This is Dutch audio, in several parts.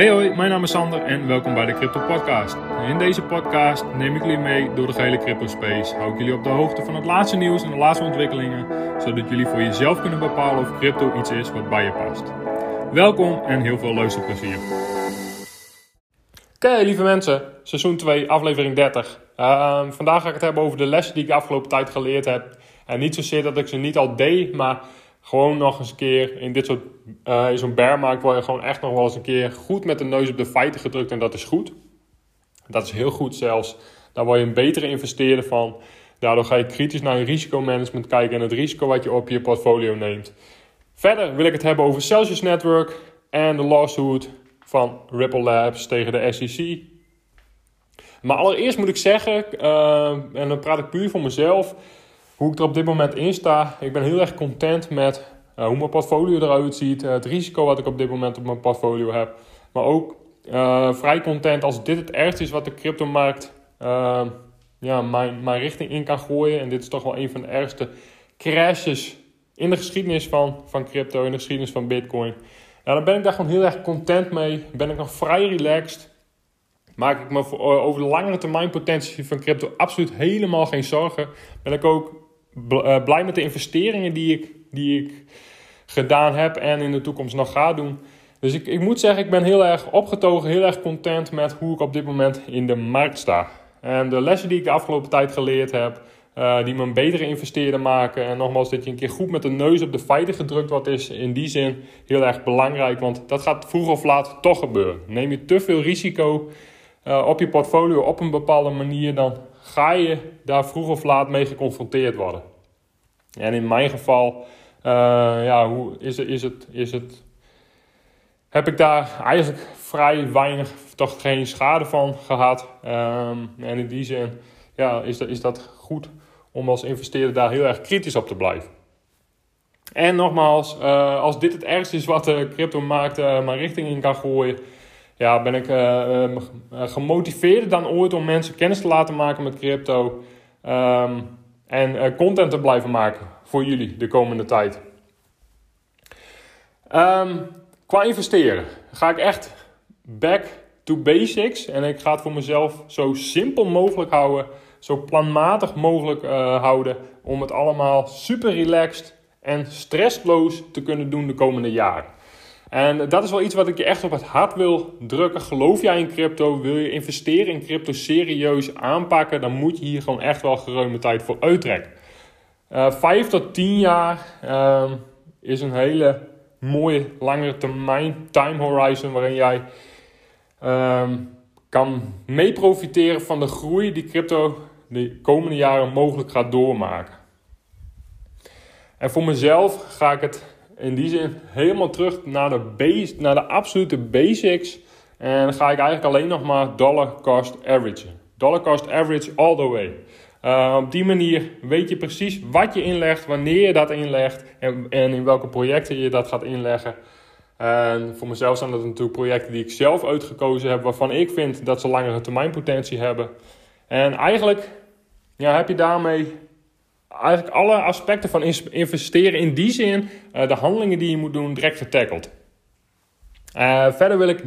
Hey hoi, mijn naam is Sander en welkom bij de Crypto Podcast. In deze podcast neem ik jullie mee door de gehele crypto space. Hou ik jullie op de hoogte van het laatste nieuws en de laatste ontwikkelingen, zodat jullie voor jezelf kunnen bepalen of crypto iets is wat bij je past. Welkom en heel veel luisterplezier. Oké, lieve mensen, seizoen 2, aflevering 30. Ehm, vandaag ga ik het hebben over de lessen die ik de afgelopen tijd geleerd heb. En niet zozeer dat ik ze niet al deed, maar gewoon nog eens een keer in dit soort, uh, in zo'n bearmarkt word je gewoon echt nog wel eens een keer goed met de neus op de feiten gedrukt en dat is goed. Dat is heel goed zelfs. Daar word je een betere investeerder van. Daardoor ga je kritisch naar je risicomanagement kijken en het risico wat je op je portfolio neemt. Verder wil ik het hebben over Celsius Network en de lawsuit van Ripple Labs tegen de SEC. Maar allereerst moet ik zeggen, uh, en dan praat ik puur voor mezelf, hoe ik er op dit moment in sta. Ik ben heel erg content met uh, hoe mijn portfolio eruit ziet, uh, het risico wat ik op dit moment op mijn portfolio heb. Maar ook uh, vrij content als dit het ergste is wat de cryptomarkt ja, mijn, mijn richting in kan gooien. En dit is toch wel een van de ergste crashes in de geschiedenis van, van crypto, in de geschiedenis van Bitcoin. Ja, dan ben ik daar gewoon heel erg content mee. Ben ik nog vrij relaxed. Maak ik me over de langere termijn potentie van crypto absoluut helemaal geen zorgen. Ben ik ook blij met de investeringen die ik, die ik gedaan heb en in de toekomst nog ga doen. Dus ik, ik moet zeggen, ik ben heel erg opgetogen, heel erg content met hoe ik op dit moment in de markt sta. En de lessen die ik de afgelopen tijd geleerd heb, uh, die me een betere investeerder maken. En nogmaals, dat je een keer goed met de neus op de feiten gedrukt wordt, is in die zin heel erg belangrijk. Want dat gaat vroeg of laat toch gebeuren. Neem je te veel risico uh, op je portfolio op een bepaalde manier, dan ga je daar vroeg of laat mee geconfronteerd worden. En in mijn geval, uh, ja, hoe is het, is het, is het, heb ik daar eigenlijk vrij weinig, toch geen schade van gehad. Um, en in die zin ja, is, dat, is dat goed om als investeerder daar heel erg kritisch op te blijven. En nogmaals, uh, als dit het ergste is wat de cryptomarkt uh, mijn richting in kan gooien, ja, ben ik uh, gemotiveerder dan ooit om mensen kennis te laten maken met crypto. Um, en content te blijven maken voor jullie de komende tijd. Um, qua investeren ga ik echt back to basics. En ik ga het voor mezelf zo simpel mogelijk houden. Zo planmatig mogelijk uh, houden. Om het allemaal super relaxed en stressloos te kunnen doen de komende jaren. En dat is wel iets wat ik je echt op het hart wil drukken. Geloof jij in crypto? Wil je investeren in crypto serieus aanpakken? Dan moet je hier gewoon echt wel geruime tijd voor uittrekken. Uh, vijf tot tien jaar uh, is een hele mooie langere termijn time horizon waarin jij uh, kan mee profiteren van de groei die crypto de komende jaren mogelijk gaat doormaken. En voor mezelf ga ik het in die zin helemaal terug naar de, base, naar de absolute basics. En ga ik eigenlijk alleen nog maar dollar cost average. Dollar cost average all the way. Uh, op die manier weet je precies wat je inlegt, wanneer je dat inlegt en, en in welke projecten je dat gaat inleggen. En voor mezelf zijn dat natuurlijk projecten die ik zelf uitgekozen heb, waarvan ik vind dat ze langere termijn potentie hebben. En eigenlijk ja, heb je daarmee eigenlijk alle aspecten van investeren in die zin, uh, de handelingen die je moet doen, direct getackled. Uh, verder wil ik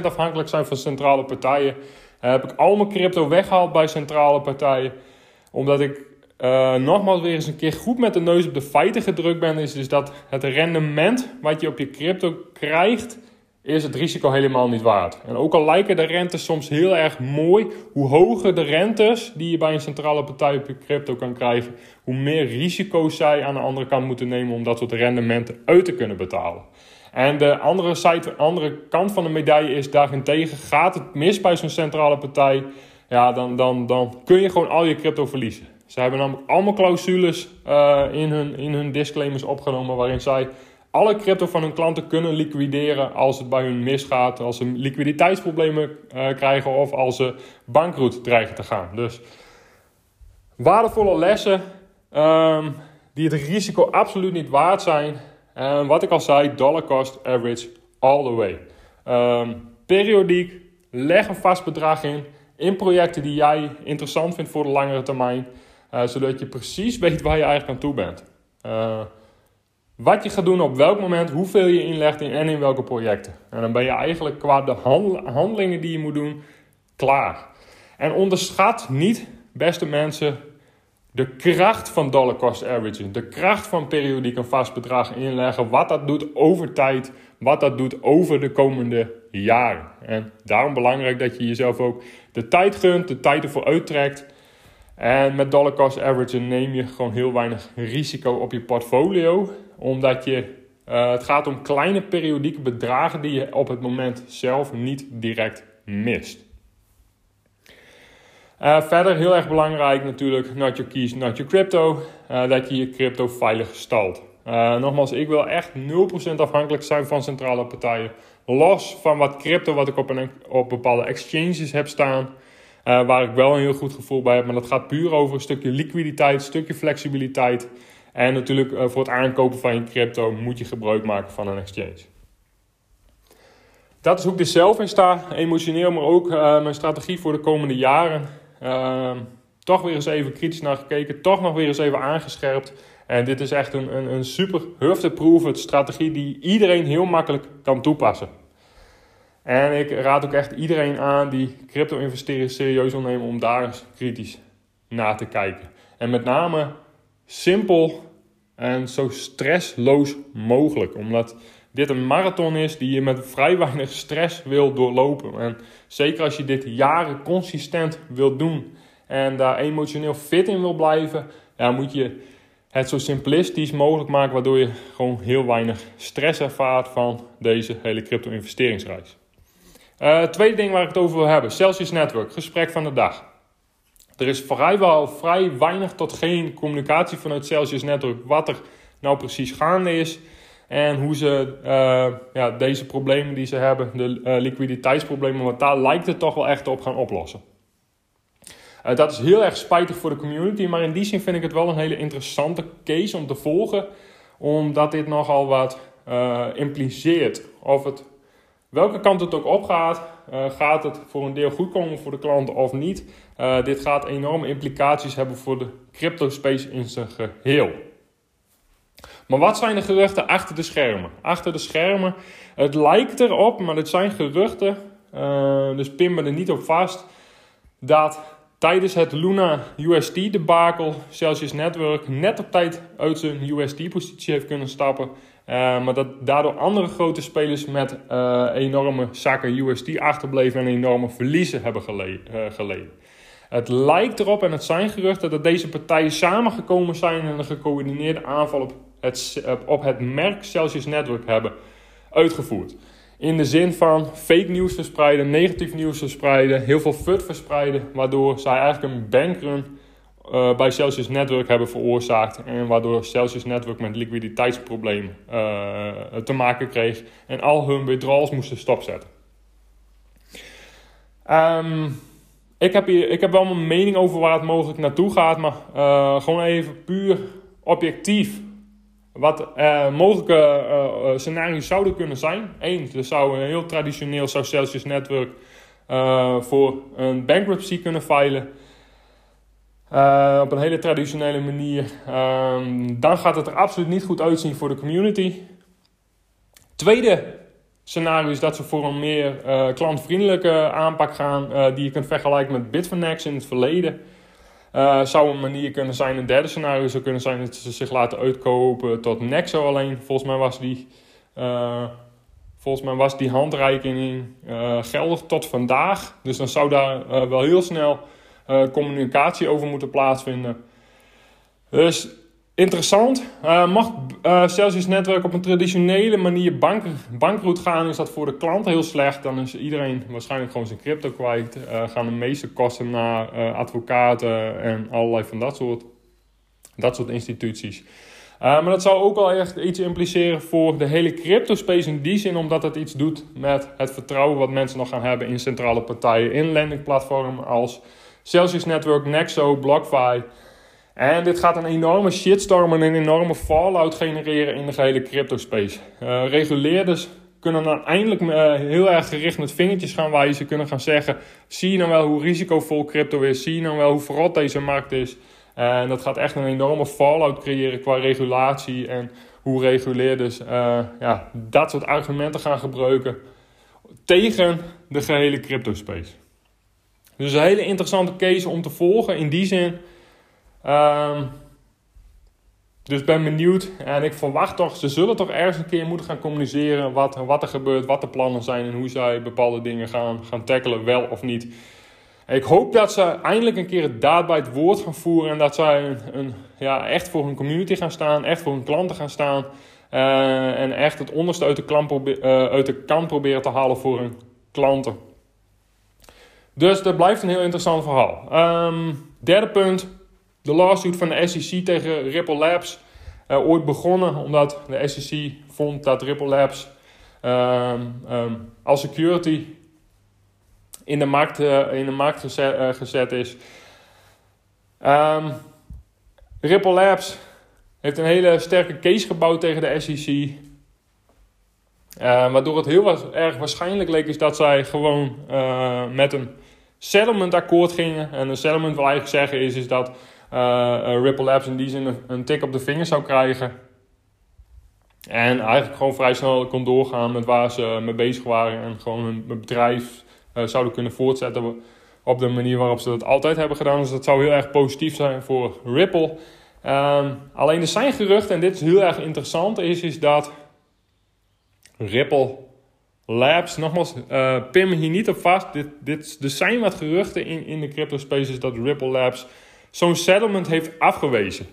0% afhankelijk zijn van centrale partijen. Uh, heb ik al mijn crypto weggehaald bij centrale partijen. Omdat ik nogmaals weer eens een keer goed met de neus op de feiten gedrukt ben. Is dus dat het rendement wat je op je crypto krijgt, is het risico helemaal niet waard. En ook al lijken de rentes soms heel erg mooi, hoe hoger de rentes die je bij een centrale partij op je crypto kan krijgen, hoe meer risico's zij aan de andere kant moeten nemen om dat soort rendementen uit te kunnen betalen. En de andere, site, andere kant van de medaille is daarentegen, gaat het mis bij zo'n centrale partij, ja, dan, dan, dan kun je gewoon al je crypto verliezen. Ze hebben namelijk allemaal clausules uh, in, hun, in hun disclaimers opgenomen waarin zij alle crypto van hun klanten kunnen liquideren als het bij hun misgaat, als ze liquiditeitsproblemen uh, krijgen of als ze bankroet dreigen te gaan. Dus waardevolle lessen um, die het risico absoluut niet waard zijn. En wat ik al zei, dollar cost average all the way. Um, periodiek, leg een vast bedrag in in projecten die jij interessant vindt voor de langere termijn, uh, zodat je precies weet waar je eigenlijk aan toe bent. Uh, wat je gaat doen op welk moment, hoeveel je inlegt in, en in welke projecten. En dan ben je eigenlijk qua de handelingen die je moet doen klaar. En onderschat niet, beste mensen, de kracht van dollar cost averaging. De kracht van periodiek een vast bedrag inleggen. Wat dat doet over tijd. Wat dat doet over de komende jaren. En daarom belangrijk dat je jezelf ook de tijd gunt, de tijd ervoor uittrekt. En met dollar cost averaging neem je gewoon heel weinig risico op je portfolio. Omdat je, uh, het gaat om kleine periodieke bedragen die je op het moment zelf niet direct mist. Uh, verder heel erg belangrijk natuurlijk, not your keys, not your crypto. Uh, dat je je crypto veilig stalt. Nogmaals, ik wil echt 0% afhankelijk zijn van centrale partijen. Los van wat crypto wat ik op, een, op bepaalde exchanges heb staan. waar ik wel een heel goed gevoel bij heb. Maar dat gaat puur over een stukje liquiditeit, een stukje flexibiliteit. En natuurlijk voor het aankopen van je crypto moet je gebruik maken van een exchange. Dat is hoe ik er zelf in sta, emotioneel, maar ook mijn strategie voor de komende jaren. Ehm, toch weer eens even kritisch naar gekeken, toch nog weer eens even aangescherpt. En dit is echt een, een, een super hufte-proven strategie die iedereen heel makkelijk kan toepassen. En ik raad ook echt iedereen aan die crypto-investeren serieus wil nemen om daar eens kritisch naar te kijken. En met name simpel en zo stressloos mogelijk. Omdat dit een marathon is die je met vrij weinig stress wil doorlopen. En zeker als je dit jaren consistent wilt doen en daar emotioneel fit in wil blijven, ja, moet je het zo simplistisch mogelijk maken, waardoor je gewoon heel weinig stress ervaart van deze hele crypto-investeringsreis. Uh, tweede ding waar ik het over wil hebben: Celsius Network, gesprek van de dag. Er is vrijwel vrij weinig tot geen communicatie vanuit Celsius Network wat er nou precies gaande is. En hoe ze uh, ja, deze problemen die ze hebben, de uh, liquiditeitsproblemen, want daar lijkt het toch wel echt op gaan oplossen. Uh, dat is heel erg spijtig voor de community, maar in die zin vind ik het wel een hele interessante case om te volgen, omdat dit nogal wat impliceert. Of het, welke kant het ook opgaat, gaat het voor een deel goed komen voor de klanten of niet. dit gaat enorme implicaties hebben voor de crypto space in zijn geheel. Maar wat zijn de geruchten achter de schermen? Achter de schermen, het lijkt erop, maar het zijn geruchten, uh, dus pin me er niet op vast, dat tijdens het Luna USD debakel Celsius Network net op tijd uit zijn USD-positie heeft kunnen stappen. Uh, maar dat daardoor andere grote spelers met uh, enorme zakken USD achterbleven en enorme verliezen hebben geleden. Het lijkt erop, en het zijn geruchten, dat deze partijen samengekomen zijn en een gecoördineerde aanval op het, op het merk Celsius Network hebben uitgevoerd. In de zin van fake nieuws verspreiden, negatief nieuws verspreiden, heel veel FUD verspreiden, waardoor zij eigenlijk een bankrun uh, bij Celsius Network hebben veroorzaakt. En waardoor Celsius Network met liquiditeitsproblemen uh, te maken kreeg en al hun withdrawals moesten stopzetten. Um, ik, heb hier, ik heb wel mijn mening over waar het mogelijk naartoe gaat, maar uh, gewoon even puur objectief wat mogelijke scenario's zouden kunnen zijn. Eén, er zou een heel traditioneel zou Celsius Network voor een bankruptcy kunnen filen. Op een hele traditionele manier. Um, dan gaat het er absoluut niet goed uitzien voor de community. Tweede scenario is dat ze voor een meer klantvriendelijke aanpak gaan. die je kunt vergelijken met Bitfinex in het verleden. Zou een manier kunnen zijn, een derde scenario zou kunnen zijn dat ze zich laten uitkopen tot Nexo alleen. Volgens mij was die, volgens mij was die handreiking geldig tot vandaag. Dus dan zou daar wel heel snel communicatie over moeten plaatsvinden. Dus Interessant. Uh, mag uh, Celsius Netwerk op een traditionele manier bank, bankroet gaan, is dat voor de klant heel slecht. Dan is iedereen waarschijnlijk gewoon zijn crypto kwijt. Gaan de meeste kosten naar advocaten en allerlei van dat soort, dat soort instituties. maar dat zou ook wel echt iets impliceren voor de hele crypto space in die zin, omdat het iets doet met het vertrouwen wat mensen nog gaan hebben in centrale partijen, in landingplatformen als Celsius Network, Nexo, BlockFi. En dit gaat een enorme shitstorm en een enorme fallout genereren in de gehele crypto space. Uh, reguleerders kunnen dan eindelijk uh, heel erg gericht met vingertjes gaan wijzen. Kunnen gaan zeggen, zie je nou wel hoe risicovol crypto is? Zie je nou wel hoe verrot deze markt is? En dat gaat echt een enorme fallout creëren qua regulatie en hoe reguleerders uh, ja, dat soort argumenten gaan gebruiken tegen de gehele crypto space. Dus een hele interessante case om te volgen in die zin. Um, dus ben benieuwd en ik verwacht toch, ze zullen toch ergens een keer moeten gaan communiceren wat, wat er gebeurt, wat de plannen zijn en hoe zij bepaalde dingen gaan, gaan tackelen, wel of niet. Ik hoop dat ze eindelijk een keer het daad bij het woord gaan voeren en dat zij een, ja, echt voor hun community gaan staan, echt voor hun klanten gaan staan. Uh, en echt het onderste uit de, klant uh, uit de kant proberen te halen voor hun klanten. Dus dat blijft een heel interessant verhaal. Um, derde punt, de lawsuit van de SEC tegen Ripple Labs. Uh, ooit begonnen omdat de SEC vond dat Ripple Labs um, um, als security in de markt, uh, in de markt gezet, uh, gezet is. Ripple Labs heeft een hele sterke case gebouwd tegen de SEC. Waardoor het heel erg waarschijnlijk leek is dat zij gewoon uh, met een settlement akkoord gingen. En een settlement wil eigenlijk zeggen is, is dat uh, Ripple Labs in die zin een, een, tik op de vinger zou krijgen. En eigenlijk gewoon vrij snel kon doorgaan met waar ze mee bezig waren. En gewoon hun bedrijf zouden kunnen voortzetten op de manier waarop ze dat altijd hebben gedaan. Dus dat zou heel erg positief zijn voor Ripple. Um, alleen er zijn geruchten, en dit is heel erg interessant, is, is dat Ripple Labs, nogmaals, pin me hier niet op vast. Dit, dit, er zijn wat geruchten in, in de crypto spaces dat Ripple Labs zo'n settlement heeft afgewezen.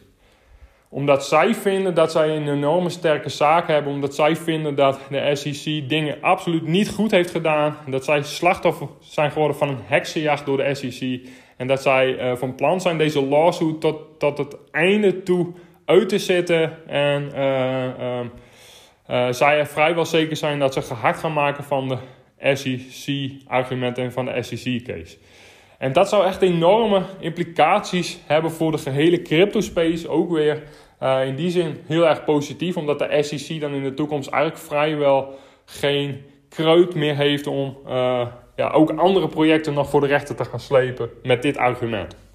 Omdat zij vinden dat zij een enorme sterke zaak hebben. Omdat zij vinden dat de SEC dingen absoluut niet goed heeft gedaan. Dat zij slachtoffer zijn geworden van een heksenjacht door de SEC. En dat zij uh, van plan zijn deze lawsuit tot, tot het einde toe uit te zitten. En uh, uh, zij er vrijwel zeker zijn dat ze gehakt gaan maken van de SEC-argumenten en van de SEC-case. En dat zou echt enorme implicaties hebben voor de gehele crypto space. Ook weer uh, in die zin heel erg positief, omdat de SEC dan in de toekomst eigenlijk vrijwel geen kreut meer heeft om uh, ja, ook andere projecten nog voor de rechter te gaan slepen met dit argument.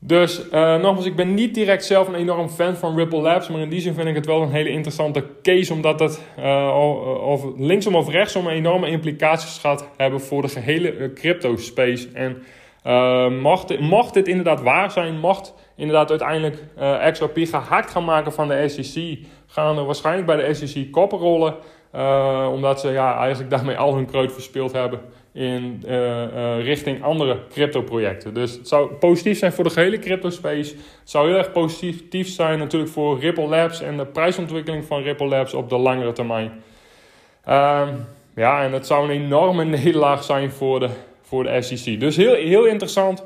Dus uh, nogmaals, ik ben niet direct zelf een enorm fan van Ripple Labs, maar in die zin vind ik het wel een hele interessante case, omdat het uh, of linksom of rechtsom enorme implicaties gaat hebben voor de gehele crypto space. En uh, mocht, mocht dit inderdaad waar zijn, mocht inderdaad uiteindelijk XRP gehakt gaan maken van de SEC, gaan er waarschijnlijk bij de SEC koppen rollen. Uh, omdat ze ja, eigenlijk daarmee al hun kreut verspeeld hebben in uh, uh, richting andere crypto-projecten. Dus het zou positief zijn voor de gehele crypto-space. Het zou heel erg positief zijn natuurlijk voor Ripple Labs en de prijsontwikkeling van Ripple Labs op de langere termijn. Uh, ja, en het zou een enorme nederlaag zijn voor de, voor de SEC. Dus heel, heel interessant.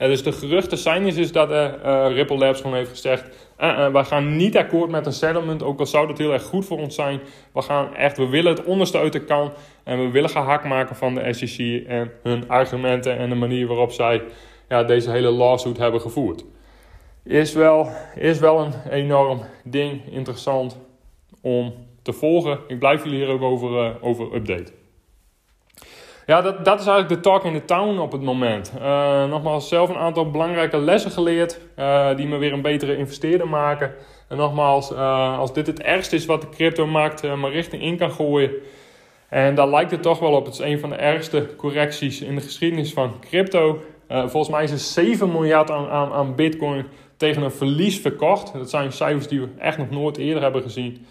Uh, dus de geruchten zijn is, is dat uh, Ripple Labs gewoon heeft gezegd... Uh, we gaan niet akkoord met een settlement, ook al zou dat heel erg goed voor ons zijn. We gaan echt, we willen het onderste uit de kan. En we willen gehakt maken van de SEC en hun argumenten en de manier waarop zij ja, deze hele lawsuit hebben gevoerd. Is wel, is wel een enorm ding, interessant om te volgen. Ik blijf jullie hier ook over, over updaten. Ja, dat, dat is eigenlijk de talk in the town op het moment. Uh, nogmaals, zelf een aantal belangrijke lessen geleerd. Uh, die me weer een betere investeerder maken. En nogmaals, uh, als dit het ergste is wat de cryptomarkt uh, maar richting in kan gooien. En daar lijkt het toch wel op. Het is een van de ergste correcties in de geschiedenis van crypto. volgens mij is er 7 miljard aan, aan, aan bitcoin tegen een verlies verkocht. Dat zijn cijfers die we echt nog nooit eerder hebben gezien.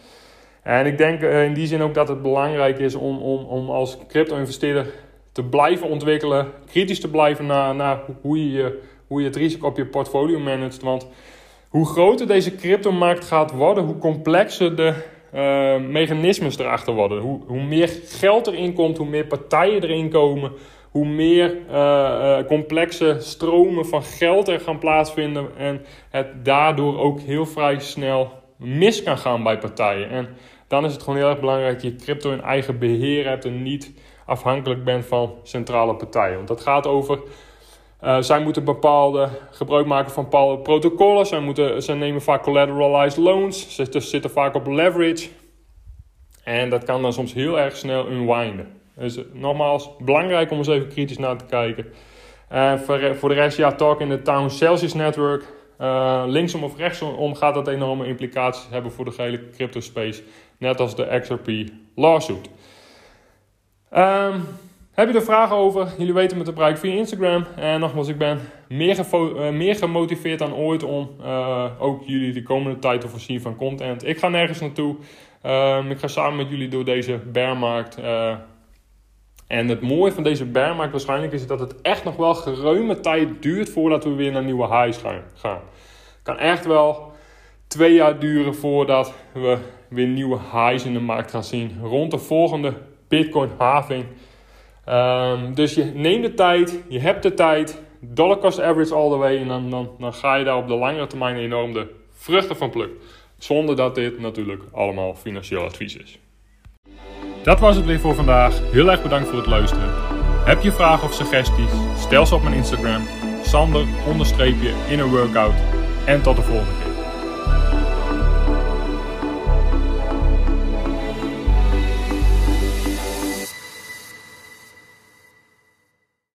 En ik denk in die zin ook dat het belangrijk is om, om, om als crypto-investeerder te blijven ontwikkelen, kritisch te blijven naar, naar hoe, je, hoe je het risico op je portfolio managt. Want hoe groter deze cryptomarkt gaat worden, hoe complexer de uh, mechanismes erachter worden. Hoe, hoe meer geld erin komt, hoe meer partijen erin komen, hoe meer uh, uh, complexe stromen van geld er gaan plaatsvinden. En het daardoor ook heel vrij snel mis kan gaan bij partijen. En dan is het gewoon heel erg belangrijk dat je crypto in eigen beheer hebt en niet afhankelijk bent van centrale partijen. Want dat gaat over. Uh, zij moeten bepaalde gebruik maken van bepaalde protocollen. Zij, moeten, zij nemen vaak collateralized loans. Ze zitten vaak op leverage. En dat kan dan soms heel erg snel unwinden. Dus nogmaals, belangrijk om eens even kritisch naar te kijken. En voor, voor de rest, ja, Talk in the Town Celsius Network. Linksom of rechtsom gaat dat enorme implicaties hebben voor de gehele crypto space. Net als de XRP lawsuit. Um, heb je er vragen over? Jullie weten me te bereiken via Instagram. En nogmaals, ik ben meer, uh, meer gemotiveerd dan ooit om uh, ook jullie de komende tijd te voorzien van content. Ik ga nergens naartoe. Um, ik ga samen met jullie door deze bearmarkt. Uh, en het mooie van deze bearmarkt waarschijnlijk is dat het echt nog wel geruime tijd duurt voordat we weer naar nieuwe highs gaan. Het kan echt wel twee jaar duren voordat we weer nieuwe highs in de markt gaan zien. Rond de volgende Bitcoin halving. Um, dus je neemt de tijd, je hebt de tijd, dollar cost average all the way. En dan, dan, dan ga je daar op de langere termijn enorm de vruchten van plukken. Zonder dat dit natuurlijk allemaal financieel advies is. Dat was het weer voor vandaag. Heel erg bedankt voor het luisteren. Heb je vragen of suggesties? Stel ze op mijn Instagram. Sander in een workout. En tot de volgende keer.